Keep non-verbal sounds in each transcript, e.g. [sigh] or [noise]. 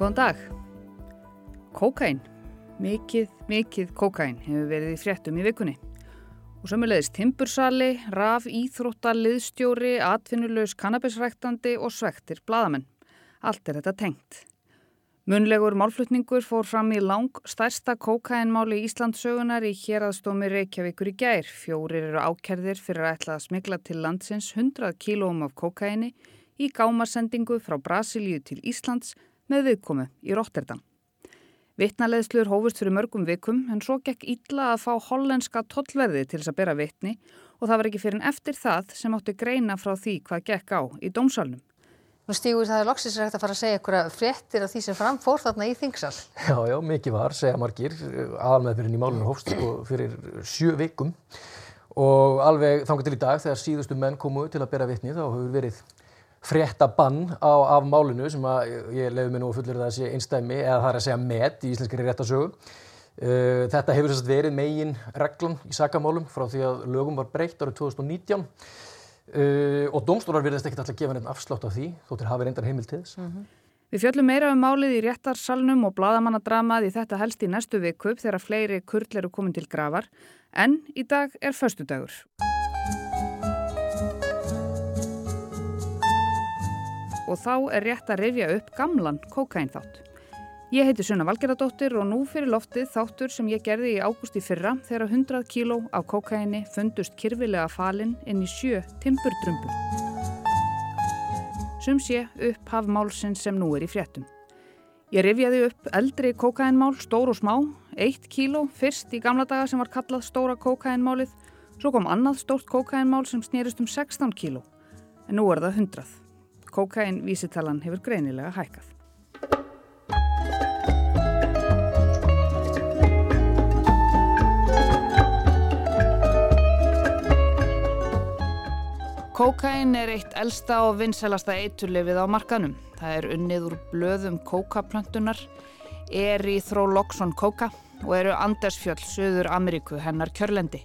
Góðan dag. Kókain. Mikið, mikið kókain hefur verið í fréttum í vikunni. Og sömulegist timbursali, raf, íþrótta, liðstjóri, atvinnulegs kannabisræktandi og svektir bladamenn. Allt er þetta tengt. Munlegur málflutningur fór fram í lang stærsta kókainmáli Íslandsögunar í héraðstómi Reykjavíkur í gær. Fjórir eru ákerðir fyrir að ætla að smigla til landsins 100 kílóum af kókaini í gámasendingu frá Brasilíu til Íslands með viðkomu í Rotterdam. Vittnaleðslur hófust fyrir mörgum vikum en svo gekk illa að fá hollenska tollverði til þess að bera vittni og það var ekki fyrir en eftir það sem átti greina frá því hvað gekk á í dómsalunum. Nú stígur það er loksins hægt að fara að segja eitthvað fréttir af því sem framfór þarna í þingsal. Já, já, mikið var, segja margir, aðalmeðfyrin í málunum hófst og fyrir sjö vikum og alveg þangar til í dag þegar síðustu menn komu til að bera vittni þá hefur verið fréttabann á, af málinu sem að ég leiði mig nú að að sé einstæmi eða það er að segja met í íslenskri réttasögu. Uh, þetta hefur þess að verið megin reglan í sakamálum frá því að lögum var breytt árið 2019 uh, og domstólar verðist ekkert alltaf að gefa nefn afslátt af því þóttir hafi reyndar heimil til þess. Mm -hmm. Við fjöllum meira um málið í réttarsalnum og bladamannadramað í þetta helst í næstu viku þegar fleiri kurl eru komin til gravar en í dag er förstudagur. Og þá er rétt að rifja upp gamlan kokainþátt. Ég heiti Sunna Valgeradóttir og nú fyrir loftið þáttur sem ég gerði í ágústi fyrra þegar 100 kíló af kokaini fundust kyrfilega falinn inn í sjö timburdrömbum. Sum sé upp hafmálsinn sem nú er í fréttum. Ég rifjaði upp eldri kokainmál, stór og smá, 1 kíló fyrst í gamla daga sem var kallað stóra kokainmálið, svo kom annað stórt kokainmál sem snýrist um 16 kíló, en nú er það 100. Kokain vísitalan hefur greinilega hækkað. Kokain er eitt elsta og vinsælasta eiturlefið á markanum. Það er unnið úr blöðum kókaplöntunar, er í þróloxon kóka og eru Andersfjöld, Suður Ameríku, hennar kjörlendi.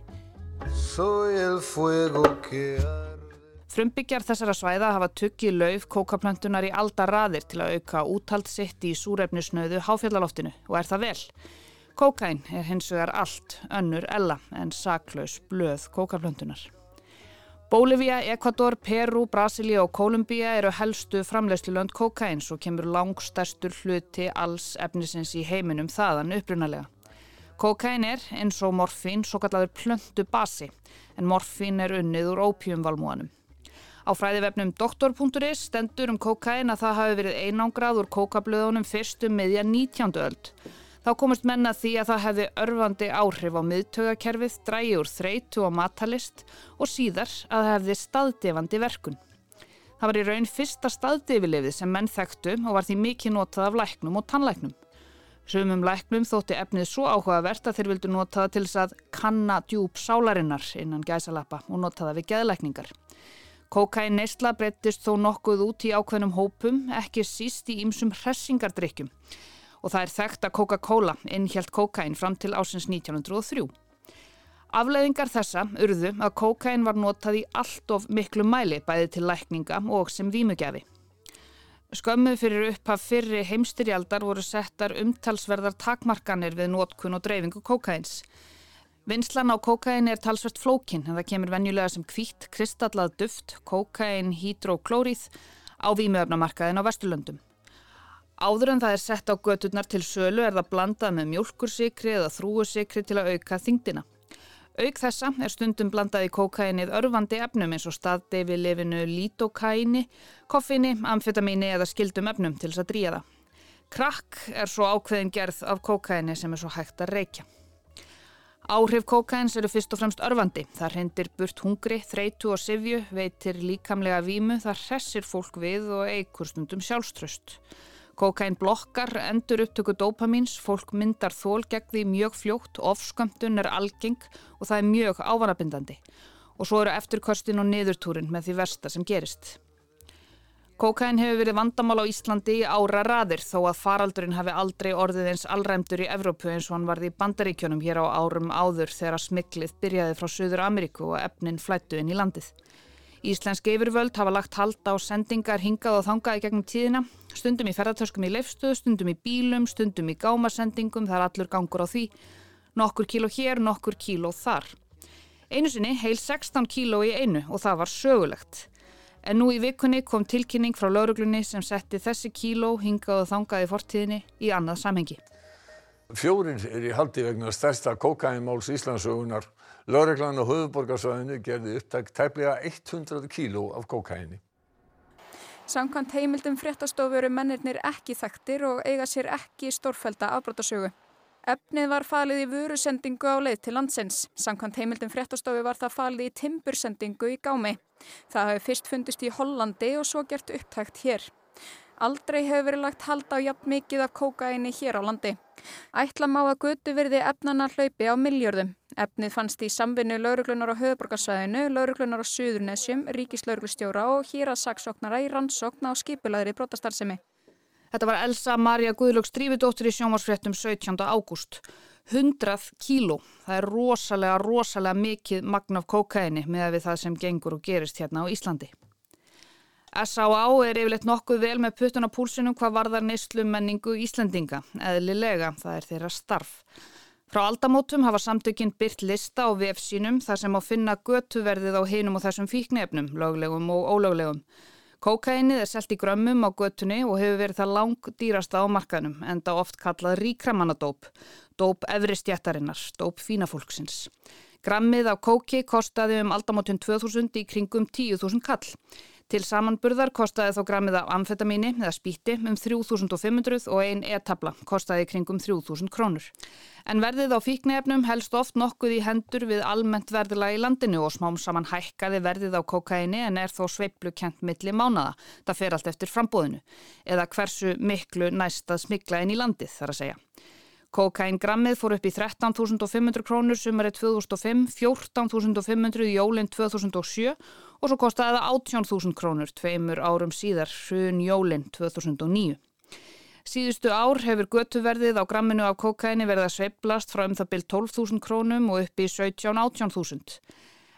Frumbyggjar þessara svæða hafa tuggið lauf kókaplöntunar í aldar raðir til að auka úthald sitt í súrefnisnöðu háfjallaloftinu og er það vel. Kókain er hins vegar allt önnur ella en saklaus blöð kókaplöntunar. Bólivía, Ekvator, Peru, Brasilia og Kolumbía eru helstu framleiðslulönd kókains og kemur langstærstur hluti alls efnisins í heiminum þaðan upprunalega. Kókain er eins og morfín svo kallaður plöntu basi en morfín er unnið úr ópjumvalmúanum. Á fræðivefnum doktor.is stendur um kókain að það hafi verið einangrað úr kókablöðunum fyrstum miðja 19. öld. Þá komist menna því að það hefði örfandi áhrif á miðtögakerfið, drægi úr þreytu og matalist og síðar að það hefði staðdefandi verkun. Það var í raun fyrsta staðdefilefið sem menn þekktu og var því mikið notað af læknum og tannlæknum. Sumum læknum þótti efnið svo áhugavert að þeir vildu nota það til þess að kanna djúb sálarinnar innan gæsalappa og nota það við geðlækningar. Kókain neysla breyttist þó nokkuð út í ákveðnum hópum, ekki síst í ýmsum hressingardrykkjum og það er þekkt að Coca-Cola innhjælt kókain fram til ásins 1903. Afleðingar þessa urðu að kókain var notað í allt of miklu mæli bæði til lækninga og sem vímugjafi. Skömmu fyrir upphaf fyrri heimstyrjaldar voru settar umtalsverðar takmarkanir við notkun og dreifingu kókains. Vinslan á kókain er talsvert flókin en það kemur venjulega sem kvítt kristallað duft, kókain, hydroklórið á výmjöfnamarkaðin á Vesturlöndum. Áður en það er sett á göturnar til sölu er það blandað með mjölkursikri eða þrúusikri til að auka þingdina. Auk þessa er stundum blandað í kókainið örfandi efnum eins og staðdeifi lifinu lítokaini, koffini, amfetamíni eða skildum efnum til þess að dríja það. Krakk er svo ákveðin gerð af kókaini sem er svo hægt að reykja. Áhrif kókains eru fyrst og fremst örfandi. Það hrendir burt hungri, þreitu og sifju, veitir líkamlega vímu, það hressir fólk við og eigur stundum sjálfströst. Kókain blokkar, endur upptöku dopamins, fólk myndar þól gegn því mjög fljótt, ofskömmtun er algeng og það er mjög ávanabindandi. Og svo eru eftirkostin og niðurtúrin með því versta sem gerist. Kókain hefur verið vandamál á Íslandi í ára raðir þó að faraldurinn hafi aldrei orðið eins allræmdur í Evrópu eins og hann varði í bandaríkjónum hér á árum áður þegar smiklið byrjaði frá Suður Ameríku og efnin flættu inn í landið. Íslenski yfirvöld hafa lagt halda á sendingar hingað og þangað í gegnum tíðina, stundum í ferðartöskum í leifstöð, stundum í bílum, stundum í gámasendingum, það er allur gangur á því, nokkur kíló hér, nokkur kíló þar. Einu sinni heil 16 kíló í einu og það var sögulegt. En nú í vikunni kom tilkynning frá lauruglunni sem setti þessi kíló hingað og þangað í fortíðinni í annað samhengi. Fjórin er í haldi vegna stærsta kokainmáls Íslandsögunar. Lögreglan á höfuborgarsvæðinu gerði upptækt tæplega 100 kíló af kókaini. Samkvæmt heimildum fréttastofu eru mennirnir ekki þekktir og eiga sér ekki stórfælda afbrotasögu. Efnið var falið í vörusendingu á leið til landsins. Samkvæmt heimildum fréttastofu var það falið í timbursendingu í gámi. Það hafi fyrst fundist í Hollandi og svo gert upptækt hér. Aldrei hefur verið lagt halda á jafn mikið af kókaini hér á landi. Ætla má að götu verði efnana hlaupi á miljörðum. Efnið fannst í samvinnu lauruglunar á höfuborgarsvæðinu, lauruglunar á Suðurnesjum, ríkislauruglustjóra og hýrasaksóknara í rannsókn á skipulaðri brotastarðsemi. Þetta var Elsa Maria Guðlöks drífidóttir í sjónvarsfréttum 17. ágúst. 100 kíló. Það er rosalega, rosalega mikið magn af kókaini með við það sem gengur og gerist hérna á Íslandi. S.A.A. er yfirleitt nokkuð vel með puttun á púlsunum hvað varðar neyslu menningu Íslandinga, eðlilega, það er þeirra starf. Frá aldamótum hafa samtökinn byrt lista á VF sínum þar sem á finna götuverðið á hinum og þessum fíknefnum, löglegum og ólöglegum. Kókainið er selt í grömmum á götunni og hefur verið það lang dýrasta á markanum, enda oft kallað ríkramannadóp, dóp efristjættarinnar, dóp fínafólksins. Grammið af kóki kostaði um aldamótun 2000 í kringum 10.000 kall. Til samanburðar kostaði þó grammið af amfetamíni eða spíti um 3500 og ein e-tabla kostaði kringum 3000 krónur. En verðið á fíknefnum helst oft nokkuð í hendur við almennt verðila í landinu og smám saman hækkaði verðið á kokaini en er þó sveiplu kent milli mánada. Það fer allt eftir frambóðinu eða hversu miklu næstað smikla inn í landið þar að segja. Kokaingrammið fór upp í 13.500 krónur sumarið 2005, 14.500 í jólinn 2007 og svo kostaði það 18.000 krónur tveimur árum síðar, hrun jólinn 2009. Síðustu ár hefur götuverðið á gramminu af kokaini verið að sveiblast frá um það byrj 12.000 krónum og upp í 17-18.000.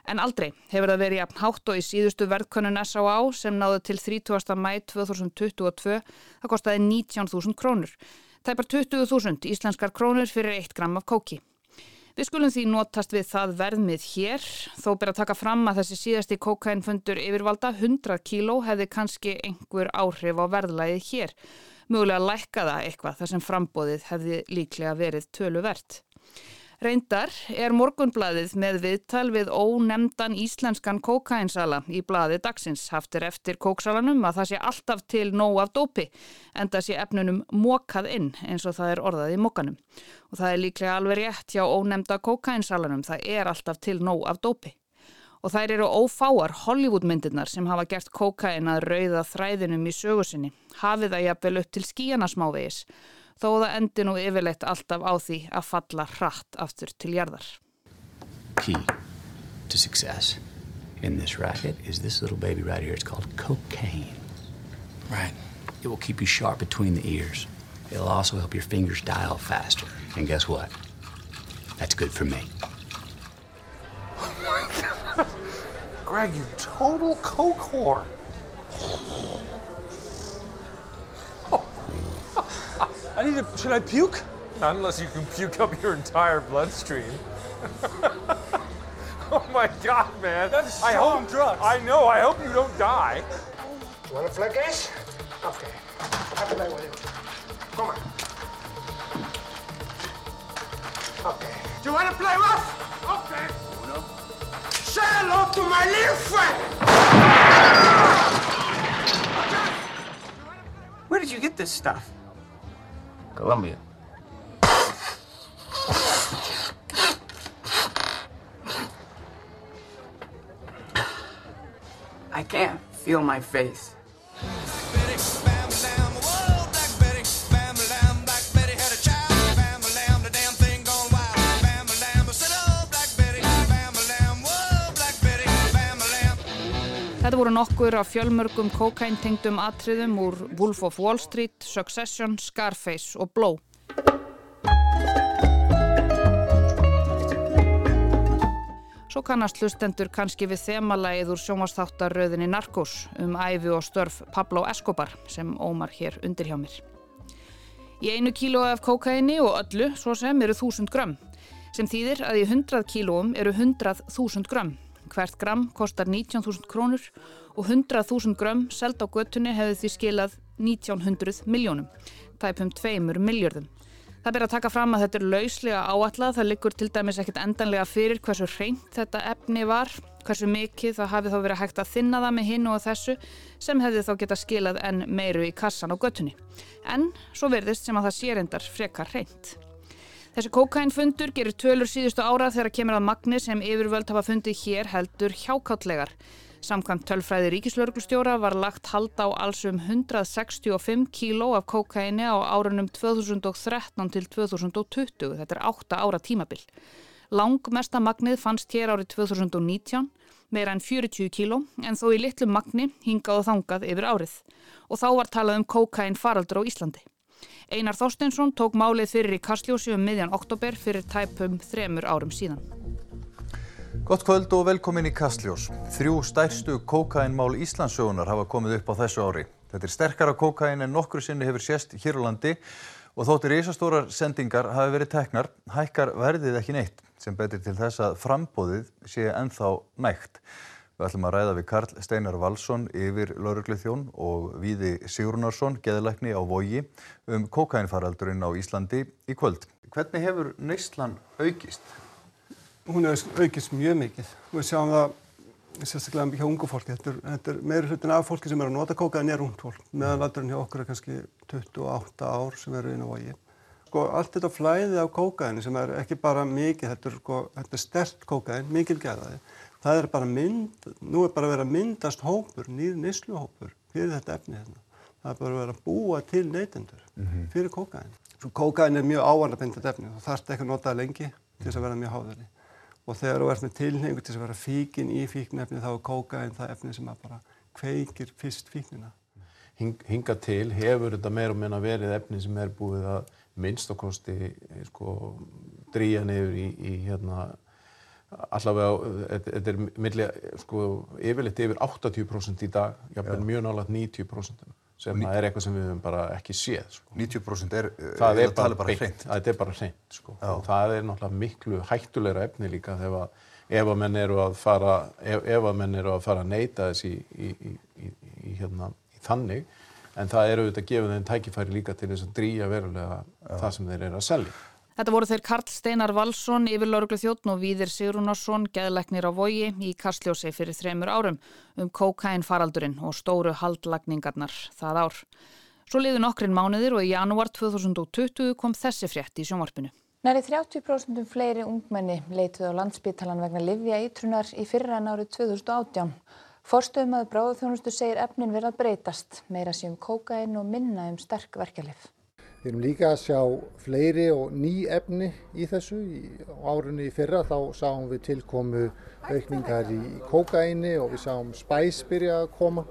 En aldrei hefur það verið jafn hátt og í síðustu verðkönnun S.A.A. sem náðu til 30. mæ 2022, það kostaði 19.000 krónur. Tæpar 20.000 íslenskar krónur fyrir 1 gram af kóki. Við skulum því notast við það verðmið hér, þó ber að taka fram að þessi síðasti kókainfundur yfirvalda 100 kíló hefði kannski einhver áhrif á verðlæðið hér. Mögulega lækkaða eitthvað þar sem frambóðið hefði líklega verið töluvert. Reyndar er morgunbladið með viðtal við ónemndan íslenskan kókainsala í bladi dagsins haftir eftir kóksalanum að það sé alltaf til nóg af dópi en það sé efnunum mókað inn eins og það er orðað í mókanum. Og það er líklega alveg rétt hjá ónemnda kókainsalanum, það er alltaf til nóg af dópi. Og þær eru ófáar Hollywoodmyndirnar sem hafa gert kókain að rauða þræðinum í sögusinni, hafið það jafnvel upp til skíjana smávegis þó það endi nú yfirleitt alltaf á því að falla hratt aftur til jarðar. Key to success in this racket is this little baby right here. It's called cocaine. Right. It will keep you sharp between the ears. It'll also help your fingers dial faster. And guess what? That's good for me. Oh my God. Greg, you total coke whore. I need to. Should I puke? Not unless you can puke up your entire bloodstream. [laughs] oh my god, man. That's strong I hope, drugs. I know. I hope you don't die. You want to flick ace? Okay. I'll play with it. Come on. Okay. Do you want to play rough? Okay. Uno. Say hello to my little friend. Where did you get this stuff? Colombia. I can't feel my face. Þetta voru nokkur af fjölmörgum kokaintengdum atriðum úr Wolf of Wall Street, Succession, Scarface og Blow. Svo kannast hlustendur kannski við þemalægið úr sjónvastáttarröðinni Narcos um æfi og störf Pablo Escobar sem ómar hér undir hjá mér. Í einu kíló af kokaini og öllu svo sem eru þúsund grömm sem þýðir að í 100 kílóum eru 100.000 grömm. Hvert gramm kostar 19.000 krónur og 100.000 grömm seld á göttunni hefði því skilað 1900 miljónum, tæpum 2 miljörðum. Það ber að taka fram að þetta er lauslega áallað, það liggur til dæmis ekkert endanlega fyrir hversu reynd þetta efni var, hversu mikið það hafi þá verið hægt að þinna það með hinn og þessu sem hefði þá geta skilað enn meiru í kassan á göttunni. En svo verðist sem að það sé reyndar frekar reynd. Þessi kokainfundur gerir tölur síðustu ára þegar kemur að magni sem yfirvöld hafa fundið hér heldur hjákáttlegar. Samkvæmt tölfræði ríkislauglustjóra var lagt halda á alls um 165 kíló af kokaini á árunum 2013 til 2020. Þetta er 8 ára tímabil. Langmesta magnið fannst hér árið 2019, meira en 40 kíló, en þó í litlu magni hingað og þangað yfir árið. Og þá var talað um kokain faraldur á Íslandi. Einar Þorsteinsson tók málið fyrir í Kastljósi um miðjan oktober fyrir tæpum þremur árum síðan. Gott kvöld og velkomin í Kastljós. Þrjú stærstu kókainmál Íslandsögunar hafa komið upp á þessu ári. Þetta er sterkara kókain en nokkru sinni hefur sést hér á landi og þóttir ísastórar sendingar hafi verið teknar, hækkar verðið ekki neitt sem betur til þess að frambóðið sé ennþá nægt. Við ætlum að ræða við Karl Steinar Valsson yfir lauruglið þjón og Víði Sigurnarsson, geðalækni á Vogi um kókainfaraldurinn á Íslandi í kvöld. Hvernig hefur neyslan aukist? hún er aukist mjög mikið. Við sjáum það sérstaklega hjá ungu fólki. Þetta er, þetta er meiri hlutin af fólki sem er að nota kóka en er ungt fólk. Meðan valdurinn hjá okkur er kannski 28 ár sem eru inn á vogi. Sko, allt þetta flæði af kókaini sem er ekki bara mikið þetta er, sko, er stert kókain, mikil gæðaði það er bara mynd, nú er bara að vera myndast hópur, nýr nýsluhópur fyrir þetta efni hérna það er bara að vera að búa til neytendur mhm. fyrir kókain Svo kókain er mjög ávarnabindið efni og þarf ekki að nota lengi til þess að vera mjög háðari og þegar þú ert með tilhengu til að vera fíkin í fíknefni þá er kókain það efni sem að bara kveikir fyrst fíknina. Hing, hinga til hefur þetta meira og meina verið efni sem er búið að minnst og kosti sko, drýja nefur í, í hérna allavega, þetta er milli, sko, yfirleitt yfir 80% í dag, jafnveg mjög nálega 90% sem er eitthvað sem við höfum bara ekki séð sko. 90% er, það er bara, bara hreint það er bara hreint sko. það er náttúrulega miklu hættulegra efni líka þegar ef að menn eru að fara ef, ef að menn eru að fara að neyta þess í, í, í, í hérna, þannig en það eru auðvitað að gefa þeim tækifæri líka til þess að drýja verulega Já. það sem þeir eru að selja Þetta voru þeir Karl Steinar Valsson, yfirlauruglu þjóttn og Víðir Sigrunarsson, geðleiknir á vogi í Kastljósi fyrir þremur árum um kokainfaraldurinn og stóru haldlagningarnar það ár. Svo liðu nokkrin mánuðir og í janúar 2020 kom þessi frétt í sjónvarpinu. Næri 30% fleiri ungmenni leituð á landsbytalan vegna Livja ítrunar í fyrra en árið 2018. Forstöðum að bráðuþjónustu segir efnin verið að breytast, meira sem kokain og minna um sterk verkjalið. Við erum líka að sjá fleiri og ný efni í þessu. Í árunni í fyrra þá sáum við tilkomu aukningar í kókaini og við sáum spæs byrja að koma.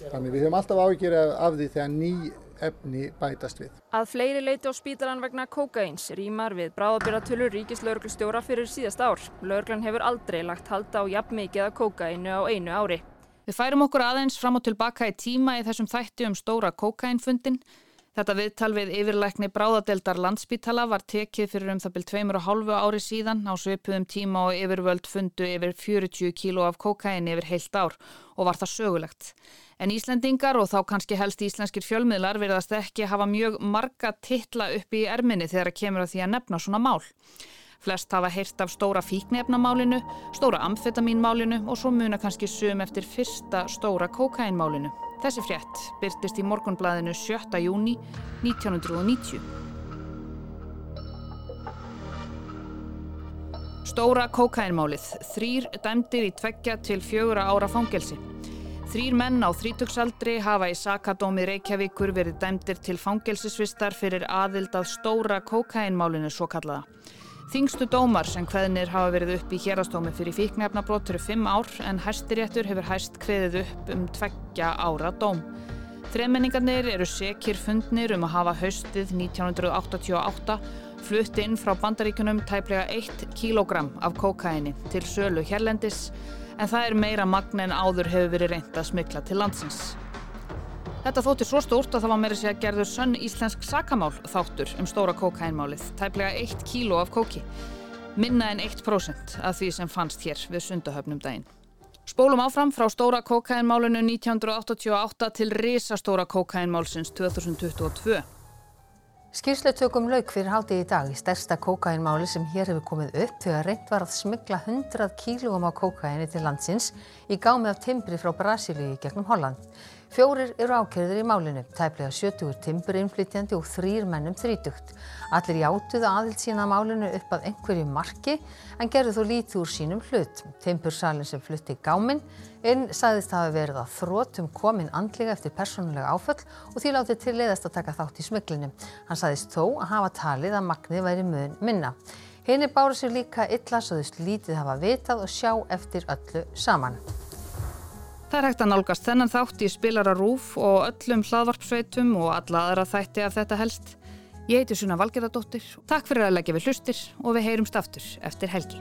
Þannig við höfum alltaf ágjörð af því þegar ný efni bætast við. Að fleiri leiti á spítalan vegna kókains rýmar við bráðabyrratölur ríkislauglustjóra fyrir síðast ár. Lauglan hefur aldrei lagt halda á jafn mikið að kókainu á einu ári. Við færum okkur aðeins fram og tilbaka í tíma í þessum þætti um stóra kókainfundin Þetta viðtal við yfirleikni bráðadeldar landspítala var tekið fyrir um það byrj tveimur og hálfu ári síðan á svipuðum tíma og yfirvöld fundu yfir 40 kíló af kokain yfir heilt ár og var það sögulegt. En Íslendingar og þá kannski helst íslenskir fjölmiðlar verðast ekki hafa mjög marga titla upp í erminni þegar það kemur að því að nefna svona mál. Flest hafa heyrt af stóra fíknefnamálinu, stóra amfetamínmálinu og svo muna kannski sum eftir fyrsta stóra kokainmálinu. Þessi frétt byrtist í morgunblæðinu 7. júni 1990. Stóra kokainmálið. Þrýr dæmdir í tveggja til fjögura ára fangelsi. Þrýr menn á þrítöksaldri hafa í Sakadómi Reykjavíkur verið dæmdir til fangelsisvistar fyrir aðild að stóra kokainmálinu svo kallaða. Þingstu dómar sem hveðnir hafa verið upp í hérastómi fyrir fíknefnabrót fyrir fimm ár en hæstiréttur hefur hæst hveðið upp um tveggja ára dóm. Þremenningarnir eru sekir fundnir um að hafa haustið 1988 flutti inn frá bandaríkunum tæplega 1 kilogram af kókaini til sölu hérlendis en það er meira magn en áður hefur verið reynd að smykla til landsins. Þetta þótti svo stórt að það var meira sér að gerður sönn íslensk sakamál þáttur um stóra kókainmálið, tæplega 1 kíló af kóki. Minna en 1% af því sem fannst hér við sundahöfnum daginn. Spólum áfram frá stóra kókainmálinu 1988 til risastóra kókainmálsins 2022. Skýrslutökum lauk fyrir hátið í dag í stærsta kókainmáli sem hér hefur komið upp þegar reynd var að smigla 100 kílúum á kókaini til landsins í gámi af timbri frá Brasilíu gegnum Holland. Fjórir eru ákjörður í málinu, tæplega 70 timburinnflytjandi og þrýr mennum þrítugt. Allir játuðu aðild sína málinu upp að einhverju marki en gerðu þó lítið úr sínum hlut. Timbursalinn sem flutti gáminn inn sagðist hafa verið að þrótum komin andlega eftir persónulega áföll og því látið til leiðast að taka þátt í smuglinu. Hann sagðist þó að hafa talið að magnið væri mun minna. Henni báru sér líka illa svo þau lítið hafa vitað og sjá eftir öllu saman. Það er hægt að nálgast þennan þátt í spilara rúf og öllum hlaðvarpsveitum og alla aðra þætti af þetta helst. Ég heiti Suna Valgerðardóttir. Takk fyrir að leggja við hlustir og við heyrumst aftur eftir helgi.